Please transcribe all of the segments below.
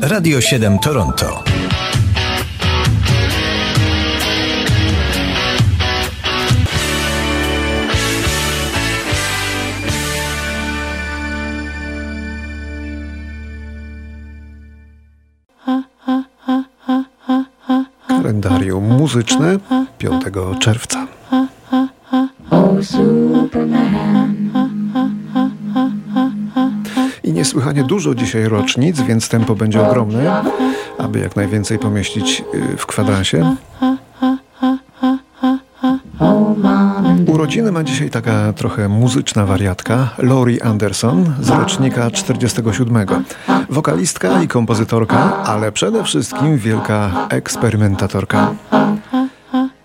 Radio 7 Toronto. Kalendarium muzyczne 5 czerwca. I niesłychanie dużo dzisiaj rocznic, więc tempo będzie ogromne, aby jak najwięcej pomieścić y, w kwadransie. Urodziny ma dzisiaj taka trochę muzyczna wariatka Lori Anderson z rocznika 47. Wokalistka i kompozytorka, ale przede wszystkim wielka eksperymentatorka.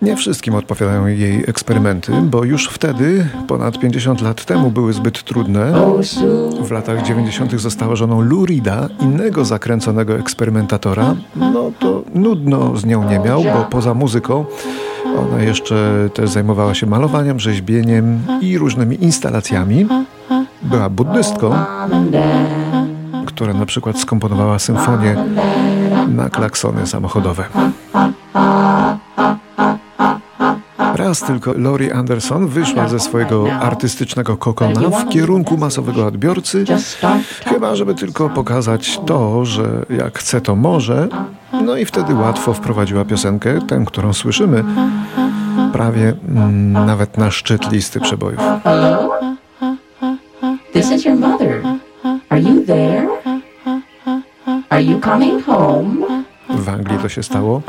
Nie wszystkim odpowiadają jej eksperymenty, bo już wtedy, ponad 50 lat temu, były zbyt trudne. W latach 90. została żoną Lou Reeda, innego zakręconego eksperymentatora. No to nudno z nią nie miał, bo poza muzyką ona jeszcze też zajmowała się malowaniem, rzeźbieniem i różnymi instalacjami. Była buddystką, która na przykład skomponowała symfonię na klaksony samochodowe. Raz tylko Lori Anderson wyszła ze swojego artystycznego kokona w kierunku masowego odbiorcy, chyba żeby tylko pokazać to, że jak chce to może. No i wtedy łatwo wprowadziła piosenkę, tę, którą słyszymy, prawie mm, nawet na szczyt listy przebojów. Hello? This is your mother. Are you there? Are you coming home? W Anglii to się stało,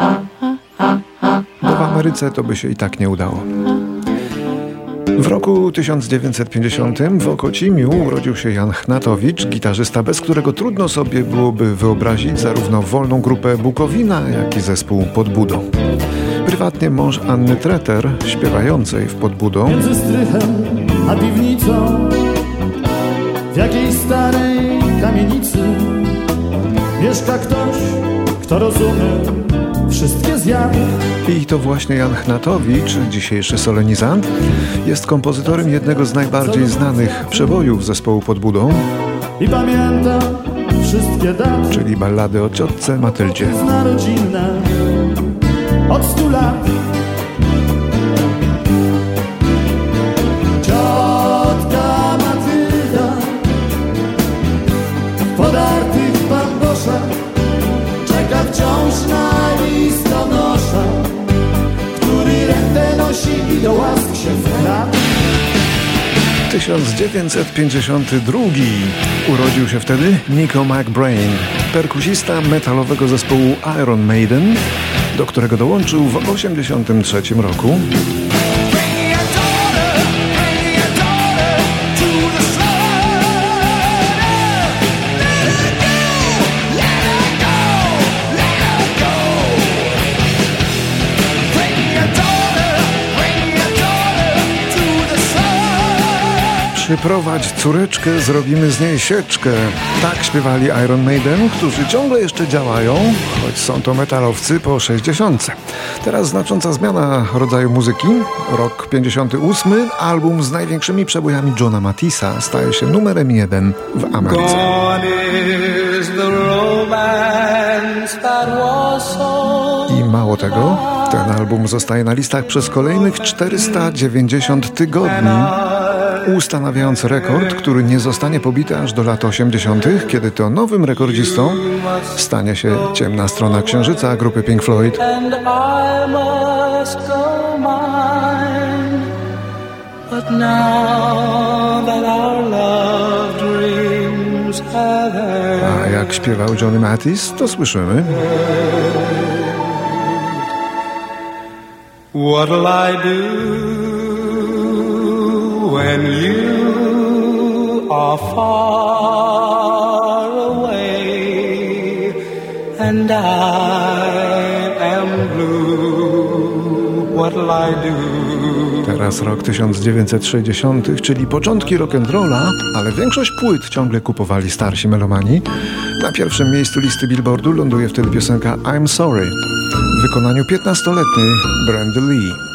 w Ameryce to by się i tak nie udało. W roku 1950 w Okocimiu urodził się Jan Chnatowicz, gitarzysta, bez którego trudno sobie byłoby wyobrazić zarówno wolną grupę Bukowina, jak i zespół Podbudą. Prywatnie mąż Anny Treter, śpiewającej w Podbudą, Między strychem a piwnicą W jakiejś starej kamienicy Mieszka ktoś, kto rozumie wszystkie zjawy I to właśnie Jan Chnatowicz, dzisiejszy solenizant, jest kompozytorem jednego z najbardziej znanych przebojów zespołu Podbudą, I pamięta wszystkie daty czyli ballady o ciotce Matyldzie. Zna rodzinne od stu lat. Ciotka Matylda W podartych bamboszach Czeka wciąż na 1952 urodził się wtedy Nico McBrain, perkusista metalowego zespołu Iron Maiden, do którego dołączył w 1983 roku. Przyprowadź córeczkę, zrobimy z niej sieczkę. Tak śpiewali Iron Maiden, którzy ciągle jeszcze działają, choć są to metalowcy po 60. Teraz znacząca zmiana rodzaju muzyki. Rok 58, album z największymi przebojami Johna Matisa staje się numerem jeden w Ameryce. I mało tego, ten album zostaje na listach przez kolejnych 490 tygodni, ustanawiając rekord, który nie zostanie pobity aż do lat 80., kiedy to nowym rekordzistą stanie się ciemna strona księżyca grupy Pink Floyd. A jak śpiewał Johnny Mathis, to słyszymy. what'll I do when you are far away and I am blue? What'll I do? Teraz rok 1960, czyli początki rock'n'rolla, ale większość płyt ciągle kupowali starsi melomani. Na pierwszym miejscu listy Billboardu ląduje wtedy piosenka I'm Sorry w wykonaniu 15-letniej Brandy Lee.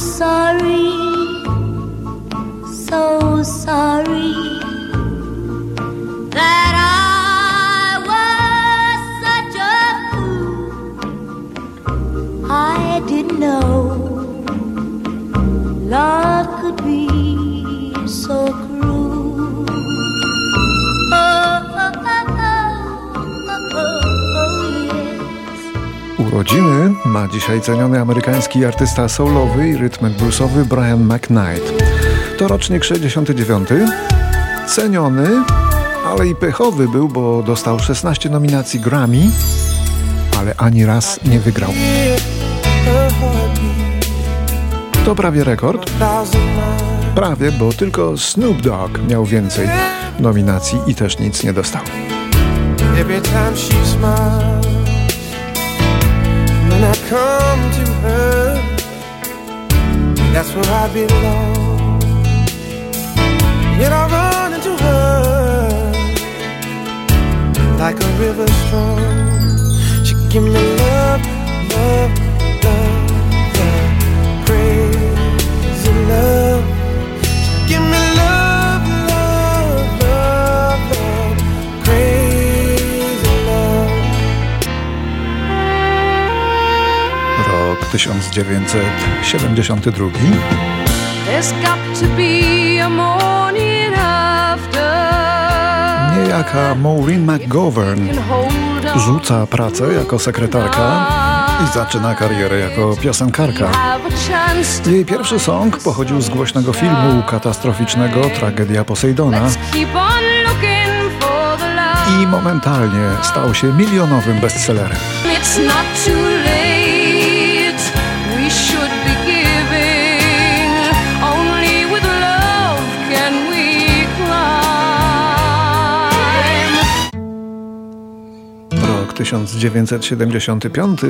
Sorry, so sorry. Urodziny ma dzisiaj ceniony amerykański artysta soulowy i rytmek bluesowy Brian McKnight. To rocznik 69. Ceniony, ale i pechowy był, bo dostał 16 nominacji Grammy, ale ani raz nie wygrał. To prawie rekord. Prawie, bo tylko Snoop Dogg miał więcej nominacji i też nic nie dostał. Every time she smiles, come to her, that's where I belong. Yet I run into her like a river strong. She give me love, love, love, love, crazy love. 1972. There's got to be a morning after. Niejaka Maureen McGovern rzuca pracę jako sekretarka i zaczyna karierę jako piosenkarka. Jej pierwszy song pochodził z głośnego filmu katastroficznego Tragedia Posejdona i momentalnie stał się milionowym bestsellerem. 1975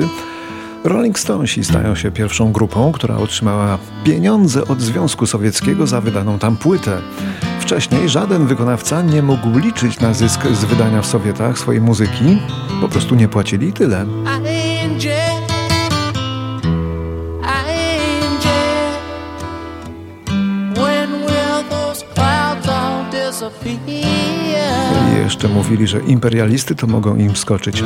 Rolling Stonesi stają się pierwszą grupą, która otrzymała pieniądze od Związku Sowieckiego za wydaną tam płytę. Wcześniej żaden wykonawca nie mógł liczyć na zysk z wydania w Sowietach swojej muzyki. Po prostu nie płacili tyle. I jeszcze mówili, że imperialisty to mogą im skoczyć.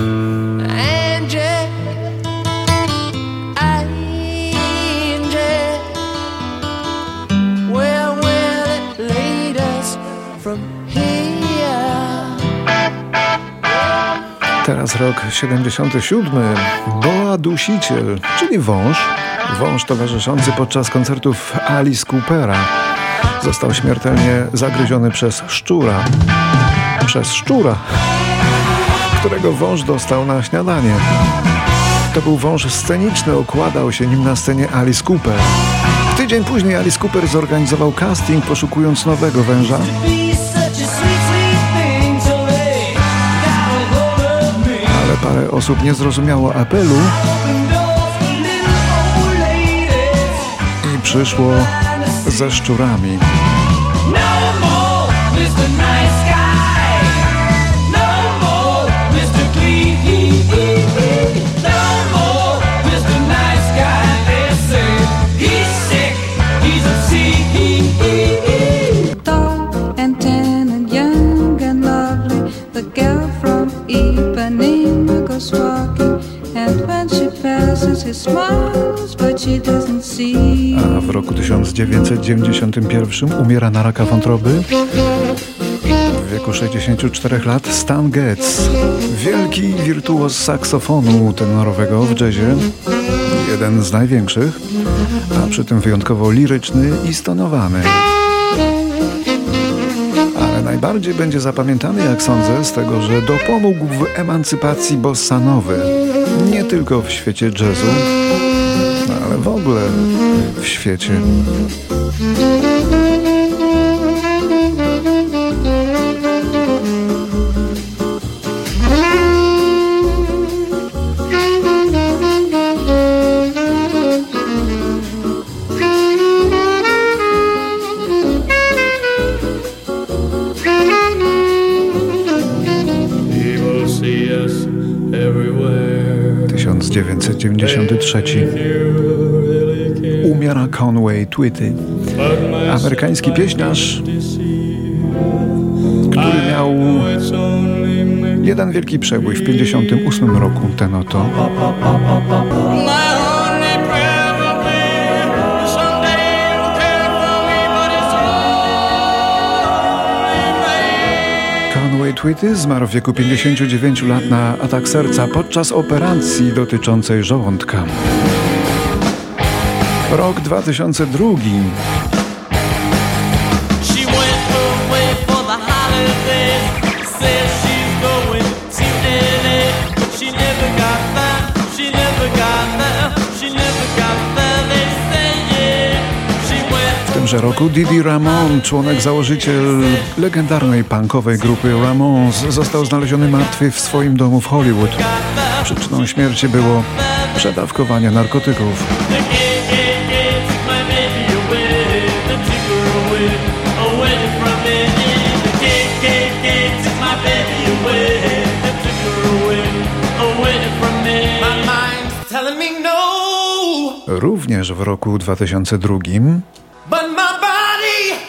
Teraz rok 77. Boa Dusiciel, czyli wąż. Wąż towarzyszący podczas koncertów Alice Coopera. Został śmiertelnie zagryziony przez szczura. Przez szczura, którego wąż dostał na śniadanie. To był wąż sceniczny, okładał się nim na scenie Alice Cooper. Tydzień później Alice Cooper zorganizował casting poszukując nowego węża. Ale parę osób nie zrozumiało apelu i przyszło ze szczurami. 1991 umiera na raka wątroby w wieku 64 lat Stan Getz. Wielki wirtuoz saksofonu tenorowego w jazzie. Jeden z największych, a przy tym wyjątkowo liryczny i stonowany. Ale najbardziej będzie zapamiętany, jak sądzę, z tego, że dopomógł w emancypacji bossanowy. Nie tylko w świecie jazzu, ale w ogóle w świecie. Everywhere. 1993 umiera Conway Twitty. Amerykański pieśniarz, który miał jeden wielki przebój w 1958 roku, ten oto. Conway Twitty zmarł w wieku 59 lat na atak serca podczas operacji dotyczącej żołądka. Rok 2002. She went away for the holidays. Says she's going to LA. But she never got there. She never got there. She never got there. They say yeah. She went W tymże roku Didi Ramon, członek założyciel legendarnej punkowej grupy Ramones, został znaleziony martwy w swoim domu w Hollywood. Przyczyną śmierci było przedawkowanie narkotyków. Również w roku 2002 But my body,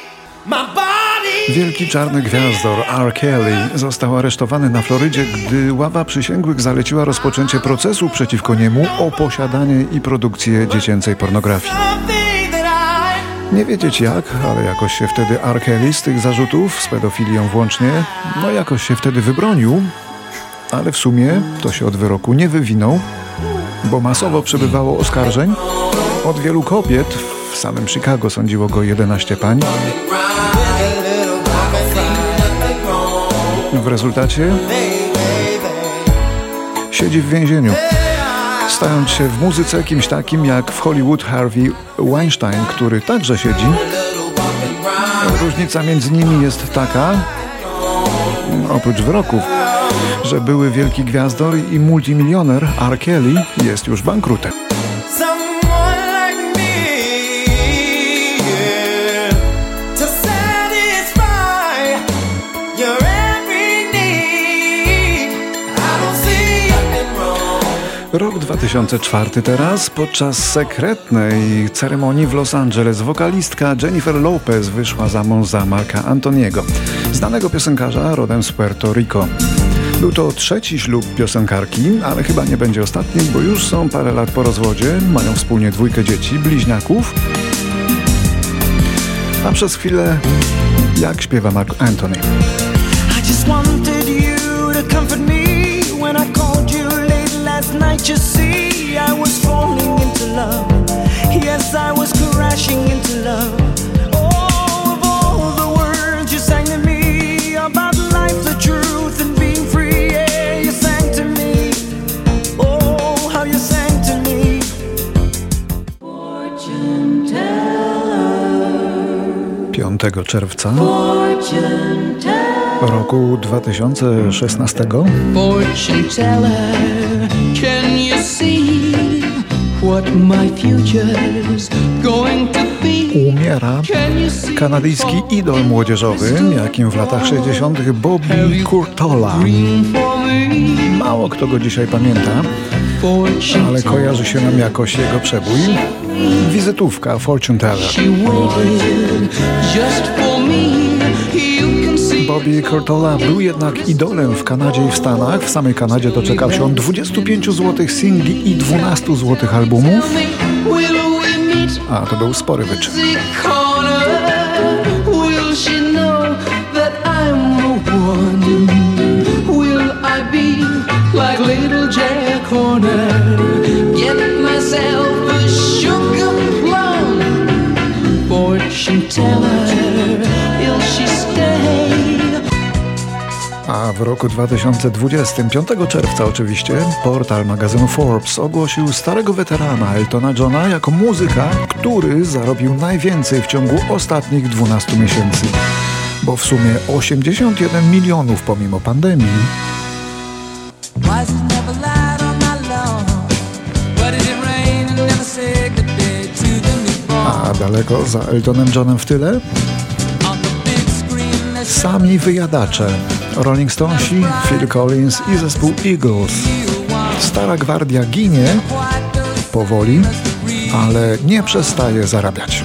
my body. wielki czarny gwiazdor R. Kelly został aresztowany na Florydzie, gdy ława przysięgłych zaleciła rozpoczęcie procesu przeciwko niemu o posiadanie i produkcję dziecięcej pornografii. Nie wiedzieć jak, ale jakoś się wtedy R. Kelly z tych zarzutów, z pedofilią włącznie, no jakoś się wtedy wybronił, ale w sumie to się od wyroku nie wywinął, bo masowo przybywało oskarżeń od wielu kobiet. W samym Chicago sądziło go 11 pań. W rezultacie siedzi w więzieniu. Stając się w muzyce kimś takim jak w Hollywood Harvey Weinstein, który także siedzi. Różnica między nimi jest taka, oprócz wyroków, że były wielki gwiazdor i multimilioner R. Kelly jest już bankrutem. Rok 2004 teraz, podczas sekretnej ceremonii w Los Angeles wokalistka Jennifer Lopez wyszła za mąż za Marka Antoniego, znanego piosenkarza rodem z Puerto Rico. Był to trzeci ślub piosenkarki, ale chyba nie będzie ostatni, bo już są parę lat po rozwodzie, mają wspólnie dwójkę dzieci, bliźniaków. A przez chwilę jak śpiewa Mark Anthony. I was crashing into love. 5 czerwca roku 2016 Fortune teller, can you see what my future's going to be? umiera kanadyjski idol młodzieżowy, jakim w latach 60. Bobby Kurtola. Mało kto go dzisiaj pamięta, ale kojarzy się nam jakoś jego przebój. Wizytówka Fortune Teller. Bobby Kurtola był jednak idolem w Kanadzie i w Stanach. W samej Kanadzie doczekał się on 25 zł singli i 12 zł albumów, a to był spory wyczyn. like little Jack Horner? A w roku 2020, 5 czerwca oczywiście, portal magazynu Forbes ogłosił starego weterana Eltona Johna jako muzyka, który zarobił najwięcej w ciągu ostatnich 12 miesięcy. Bo w sumie 81 milionów pomimo pandemii. A daleko za Eltonem Johnem w tyle? Sami wyjadacze. Rolling Stonesi, Phil Collins i zespół Eagles. Stara gwardia ginie powoli, ale nie przestaje zarabiać.